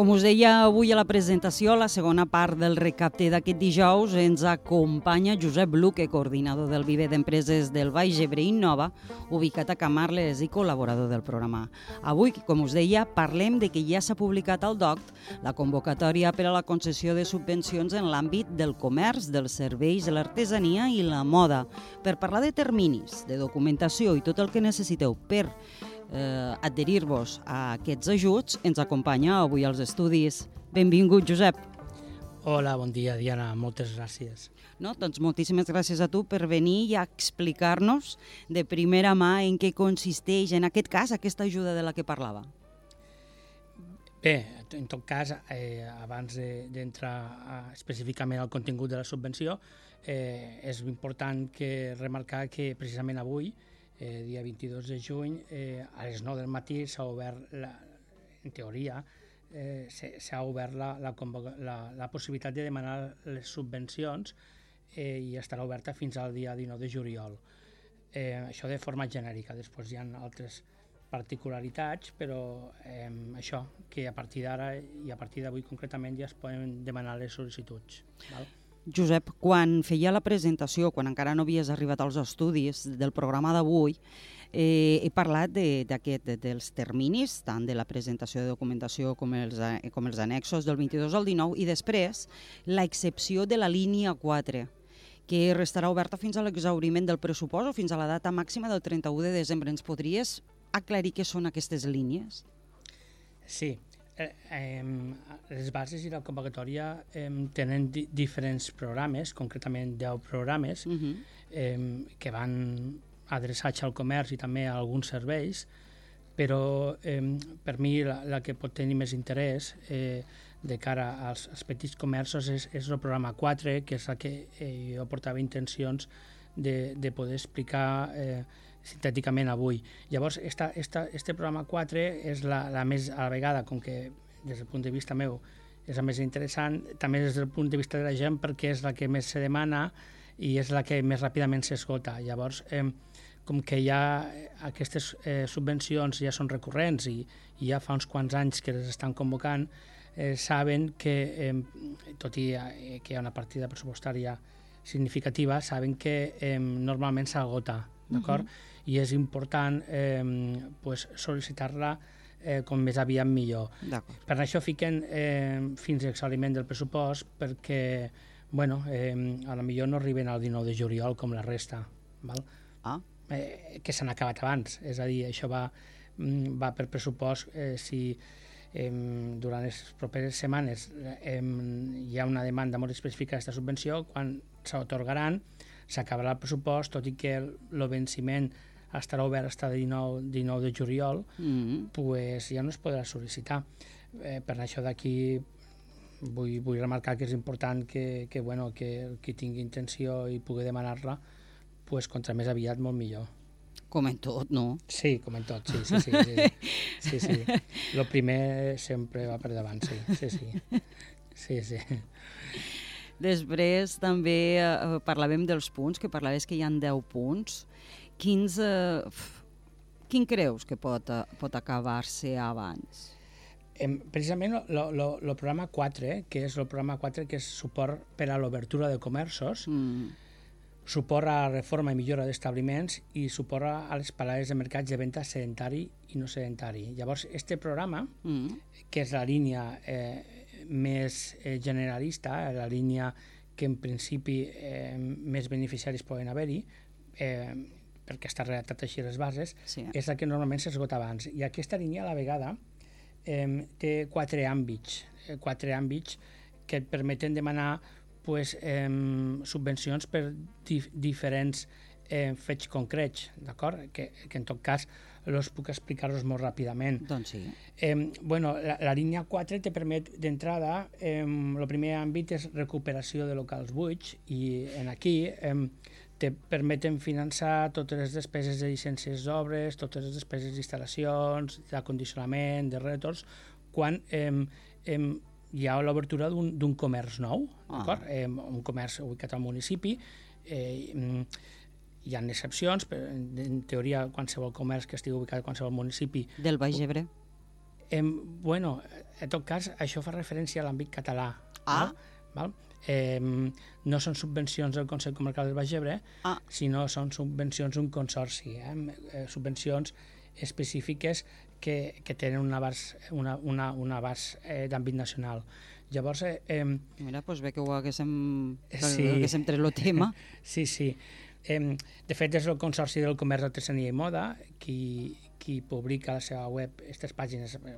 Com us deia avui a la presentació, la segona part del recapte d'aquest dijous ens acompanya Josep Luque, coordinador del Viver d'Empreses del Baix Ebre Innova, ubicat a Camarles i col·laborador del programa. Avui, com us deia, parlem de que ja s'ha publicat al DOCT la convocatòria per a la concessió de subvencions en l'àmbit del comerç, dels serveis, de l'artesania i la moda, per parlar de terminis, de documentació i tot el que necessiteu per eh, adherir-vos a aquests ajuts, ens acompanya avui als estudis. Benvingut, Josep. Hola, bon dia, Diana. Moltes gràcies. No? Doncs moltíssimes gràcies a tu per venir i explicar-nos de primera mà en què consisteix, en aquest cas, aquesta ajuda de la que parlava. Bé, en tot cas, eh, abans d'entrar de, específicament al contingut de la subvenció, eh, és important que remarcar que precisament avui, eh, dia 22 de juny, eh, a les 9 del matí s'ha obert, la, en teoria, eh, s'ha obert la, la, la, la possibilitat de demanar les subvencions eh, i estarà oberta fins al dia 19 de juliol. Eh, això de forma genèrica. Després hi ha altres particularitats, però eh, això, que a partir d'ara i a partir d'avui concretament ja es poden demanar les sol·licituds. Val? Josep, quan feia la presentació, quan encara no havies arribat als estudis del programa d'avui, eh, he parlat de, de, dels terminis, tant de la presentació de documentació com els, com els annexos del 22 al 19, i després l'excepció de la línia 4, que restarà oberta fins a l'exauriment del pressupost o fins a la data màxima del 31 de desembre. Ens podries aclarir què són aquestes línies? Sí, eh, eh, les bases i la convocatòria eh, tenen di diferents programes, concretament 10 programes, uh -huh. eh, que van adreçats al comerç i també a alguns serveis, però eh, per mi la, la que pot tenir més interès eh, de cara als, als petits comerços és, és el programa 4, que és el que eh, jo portava intencions de, de poder explicar eh, sintèticament avui. Llavors, esta, esta, este programa 4 és la, la més, a la vegada, com que des del punt de vista meu és la més interessant, també des del punt de vista de la gent perquè és la que més se demana i és la que més ràpidament s'esgota. Llavors, eh, com que ja aquestes eh, subvencions ja són recurrents i, i ja fa uns quants anys que les estan convocant, eh, saben que, eh, tot i eh, que hi ha una partida pressupostària significativa, saben que eh, normalment s'agota, d'acord? Uh -huh i és important eh, pues, sol·licitar-la eh, com més aviat millor. Per això fiquen eh, fins a l'exhauriment del pressupost perquè bueno, eh, a la millor no arriben al 19 de juliol com la resta. Val? Ah. Eh, que s'han acabat abans. És a dir, això va, mm, va per pressupost eh, si eh, durant les properes setmanes eh, hi ha una demanda molt específica d'aquesta subvenció, quan s'atorgaran s'acabarà el pressupost, tot i que el, el venciment estarà obert fins el 19, 19 de juliol, mm -hmm. pues ja no es podrà sol·licitar. Eh, per això d'aquí vull, vull remarcar que és important que, que, bueno, que qui tingui intenció i pugui demanar-la, pues, contra més aviat, molt millor. Com en tot, no? Sí, com en tot, sí, sí, sí. sí, sí, sí. Lo primer sempre va per davant, sí, sí, sí. Sí, sí. Després també eh, parlàvem dels punts, que parlaves que hi han 10 punts quins, eh, quin creus que pot, eh, pot acabar-se abans? Eh, precisament el programa 4, eh, que és el programa 4 que és suport per a l'obertura de comerços, mm. suport a la reforma i millora d'establiments i suport a les parades de mercats de venda sedentari i no sedentari. Llavors, este programa, mm. que és la línia eh, més eh, generalista, la línia que en principi eh, més beneficiaris poden haver-hi, eh, perquè està redactat així les bases, sí. és la que normalment s'esgota abans. I aquesta línia, a la vegada, eh, té quatre àmbits, eh, quatre àmbits que et permeten demanar pues, eh, subvencions per dif diferents eh, fets concrets, d'acord? Que, que en tot cas els puc explicar-los molt ràpidament. Doncs sí. Eh, bueno, la, la línia 4 te permet d'entrada, eh, el primer àmbit és recuperació de locals buits i en aquí eh, te permeten finançar totes les despeses de llicències d'obres, totes les despeses d'instal·lacions, d'acondicionament, de rètols, quan eh, eh, hi ha l'obertura d'un comerç nou, ah. eh, un comerç ubicat al municipi, eh, hi ha excepcions, però en teoria qualsevol comerç que estigui ubicat a qualsevol municipi... Del Baix Ebre? Eh, bueno, en tot cas, això fa referència a l'àmbit català. Ah. Val? Val? Eh, no són subvencions del Consell Comarcal del Baix Ebre, Ah. sinó són subvencions d'un consorci, eh? eh, subvencions específiques que, que tenen un abast, una, una, un abast eh, d'àmbit nacional. Llavors, eh, Mira, doncs bé que ho haguéssim, Sí. haguéssim tret el tema. Sí, sí. Eh, de fet, és el Consorci del Comerç, Artesania i Moda qui, qui publica a la seva web aquestes pàgines, eh,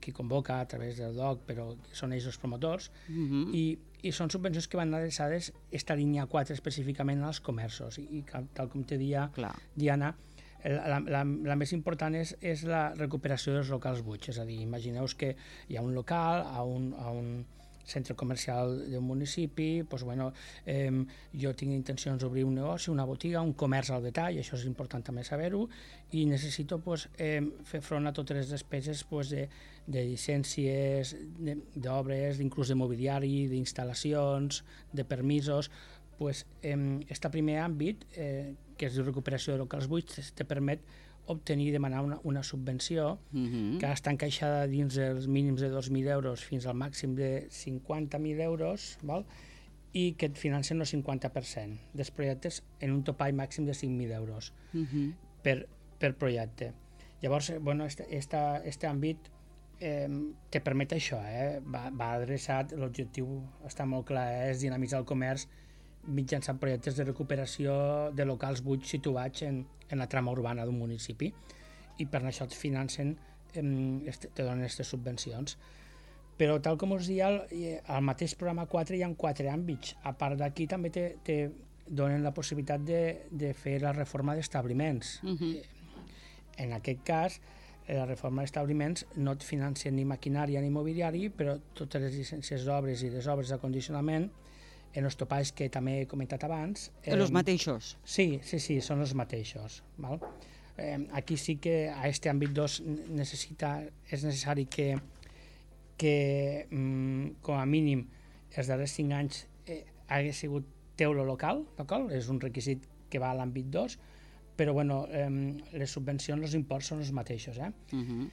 qui convoca a través del DOC, però són ells els promotors, Uh -huh. i, i són subvencions que van adreçades esta línia 4 específicament als comerços i, i tal com te dia Clar. Diana, la, la, la, la més important és, és la recuperació dels locals buits, és a dir, imagineu que hi ha un local a un, a un centre comercial d'un municipi, doncs, bueno, eh, jo tinc intencions d'obrir un negoci, una botiga, un comerç al detall, això és important també saber-ho, i necessito doncs, eh, fer front a totes les despeses doncs, de, de llicències, d'obres, inclús de mobiliari, d'instal·lacions, de permisos, pues, eh, este primer àmbit, eh, que és de recuperació de locals buits, te permet obtenir i demanar una, una subvenció Uh -huh. que està encaixada dins els mínims de 2.000 euros fins al màxim de 50.000 euros, val? i que et financen el 50% dels projectes en un topall màxim de 5.000 euros Uh -huh. per, per projecte. Llavors, bueno, este, esta, este àmbit eh, te permet això, eh? va, va adreçat, l'objectiu està molt clar, eh? és dinamitzar el comerç mitjançant projectes de recuperació de locals buits situats en, en la trama urbana d'un municipi i per això et financen, eh, te donen aquestes subvencions. Però tal com us deia, al, eh, mateix programa 4 hi ha quatre àmbits. A part d'aquí també te, te donen la possibilitat de, de fer la reforma d'establiments. Uh -huh. En aquest cas, eh, la reforma d'establiments no et financen ni maquinària ni mobiliari, però totes les llicències d'obres i les obres d'acondicionament en els topalls que també he comentat abans... Eh, els mateixos. Sí, sí, sí, són els mateixos. Val? Eh, aquí sí que a este àmbit 2 necessita, és necessari que, que mm, com a mínim els darrers 5 anys eh, hagués sigut teulo local, d'acord? És un requisit que va a l'àmbit 2, però bueno, eh, les subvencions, els imports són els mateixos. Eh? Uh -huh.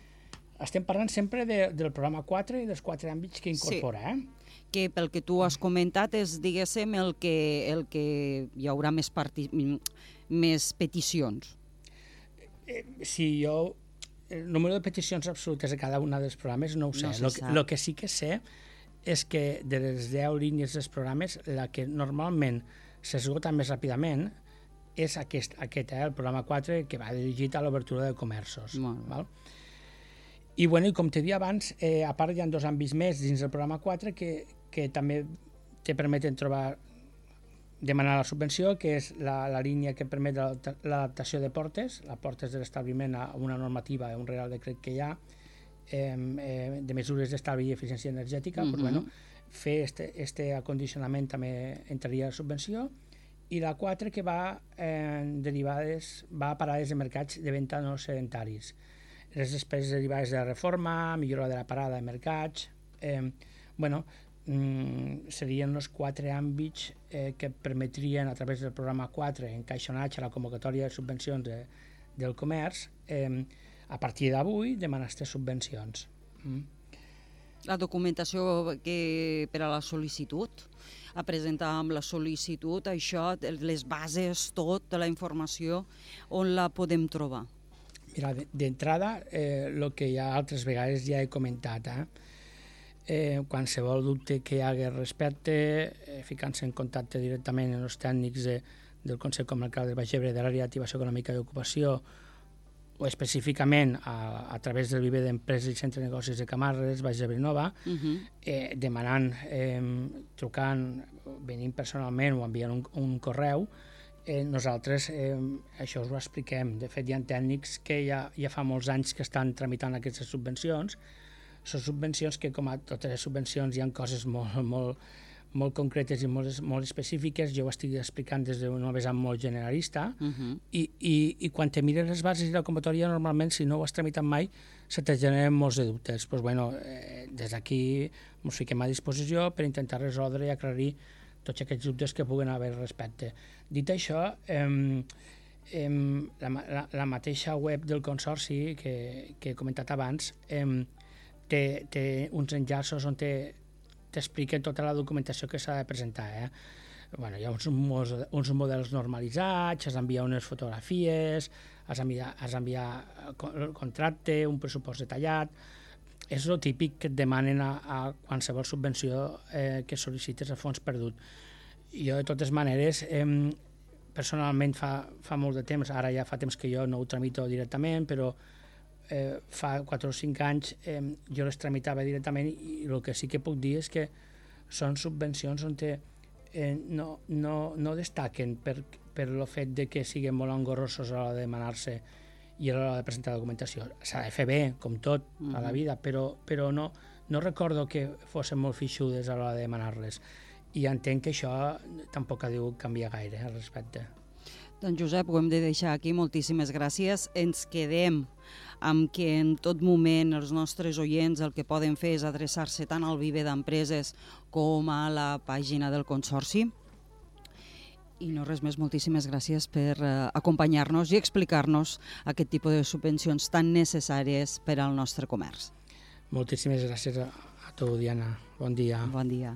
Estem parlant sempre de, del programa 4 i dels quatre àmbits que incorpora. Eh? que pel que tu has comentat és, diguéssim, el que, el que hi haurà més, parti... més peticions. Eh, si jo el número de peticions absolutes de cada una dels programes no ho sé. No que, lo que sí que sé és que de les 10 línies dels programes, la que normalment s'esgota més ràpidament és aquest, aquest eh, el programa 4, que va dirigit a l'obertura de comerços. Molt bé. Val? I, bueno, i com te dia abans, eh, a part hi ha dos àmbits més dins del programa 4 que, que també te permeten trobar demanar la subvenció, que és la, la línia que permet l'adapta- l'adaptació de portes, la portes de l'establiment a una normativa, a un real decret que hi ha, eh, de mesures d'estalvi i eficiència energètica, Mhm. pues, bueno, fer este, este acondicionament també entraria a subvenció, i la 4 que va eh, derivades, va a parades de mercats de venda no sedentaris. Les despeses derivades de la reforma, millora de la parada de mercats, eh, bueno, mm, serien els quatre àmbits eh, que permetrien a través del programa 4 encaixonats a la convocatòria de subvencions de, del comerç eh, a partir d'avui demanar aquestes subvencions. Mm. La documentació que per a la sol·licitud, a presentar amb la sol·licitud, això, les bases, tota la informació, on la podem trobar? Mira, de- d'entrada, eh, el que ja altres vegades ja he comentat, eh? Eh, qualsevol dubte que hi hagi respecte, eh, ficant-se en contacte directament amb els tècnics de, del Consell Comarcal del Baix Ebre de l'àrea d'activació econòmica i ocupació o específicament a, a través del Viver d'Empreses i Centre de Negocis de Camarles, Baix Ebre Nova, Uh -huh. eh, demanant, eh, trucant, venint personalment o enviant un, un correu, eh, nosaltres eh, això us ho expliquem. De fet, hi ha tècnics que ja, ja fa molts anys que estan tramitant aquestes subvencions. Són subvencions que, com a totes les subvencions, hi ha coses molt, molt, molt concretes i molt, molt específiques. Jo ho estic explicant des d'una vessant molt generalista. Uh -huh. I, i, i quan te mires les bases i la convocatòria, normalment, si no ho has tramitat mai, se te generen molts de dubtes. Pues, bueno, eh, des d'aquí ens fiquem a disposició per intentar resoldre i aclarir tots aquests dubtes que puguen haver respecte. Dit això, eh, eh, la, la, la mateixa web del Consorci que, que he comentat abans eh, té, té uns enllaços on t'expliquen tota la documentació que s'ha de presentar. Eh? bueno, hi ha uns, uns models normalitzats, has d'enviar unes fotografies, has d'enviar el contracte, un pressupost detallat... És el típic que et demanen a, a qualsevol subvenció eh, que sol·licites a fons perdut. Jo, de totes maneres, eh, personalment fa, fa molt de temps, ara ja fa temps que jo no ho tramito directament, però eh, fa 4 o 5 anys eh, jo les tramitava directament i el que sí que puc dir és que són subvencions on te, eh, no, no, no destaquen per, per el fet de que siguin molt engorrosos a l'hora de demanar-se i a l'hora de presentar documentació. S'ha de fer bé, com tot, mm -hmm. a la vida, però, però no, no recordo que fossin molt fixudes a l'hora de demanar-les. I entenc que això tampoc ha de canviar gaire al respecte. Doncs Josep, ho hem de deixar aquí. Moltíssimes gràcies. Ens quedem amb que en tot moment els nostres oients el que poden fer és adreçar-se tant al Vive d'Empreses com a la pàgina del Consorci. I no res més, moltíssimes gràcies per eh, acompanyar-nos i explicar-nos aquest tipus de subvencions tan necessàries per al nostre comerç. Moltíssimes gràcies a, a tu, Diana. Bon dia. Bon dia.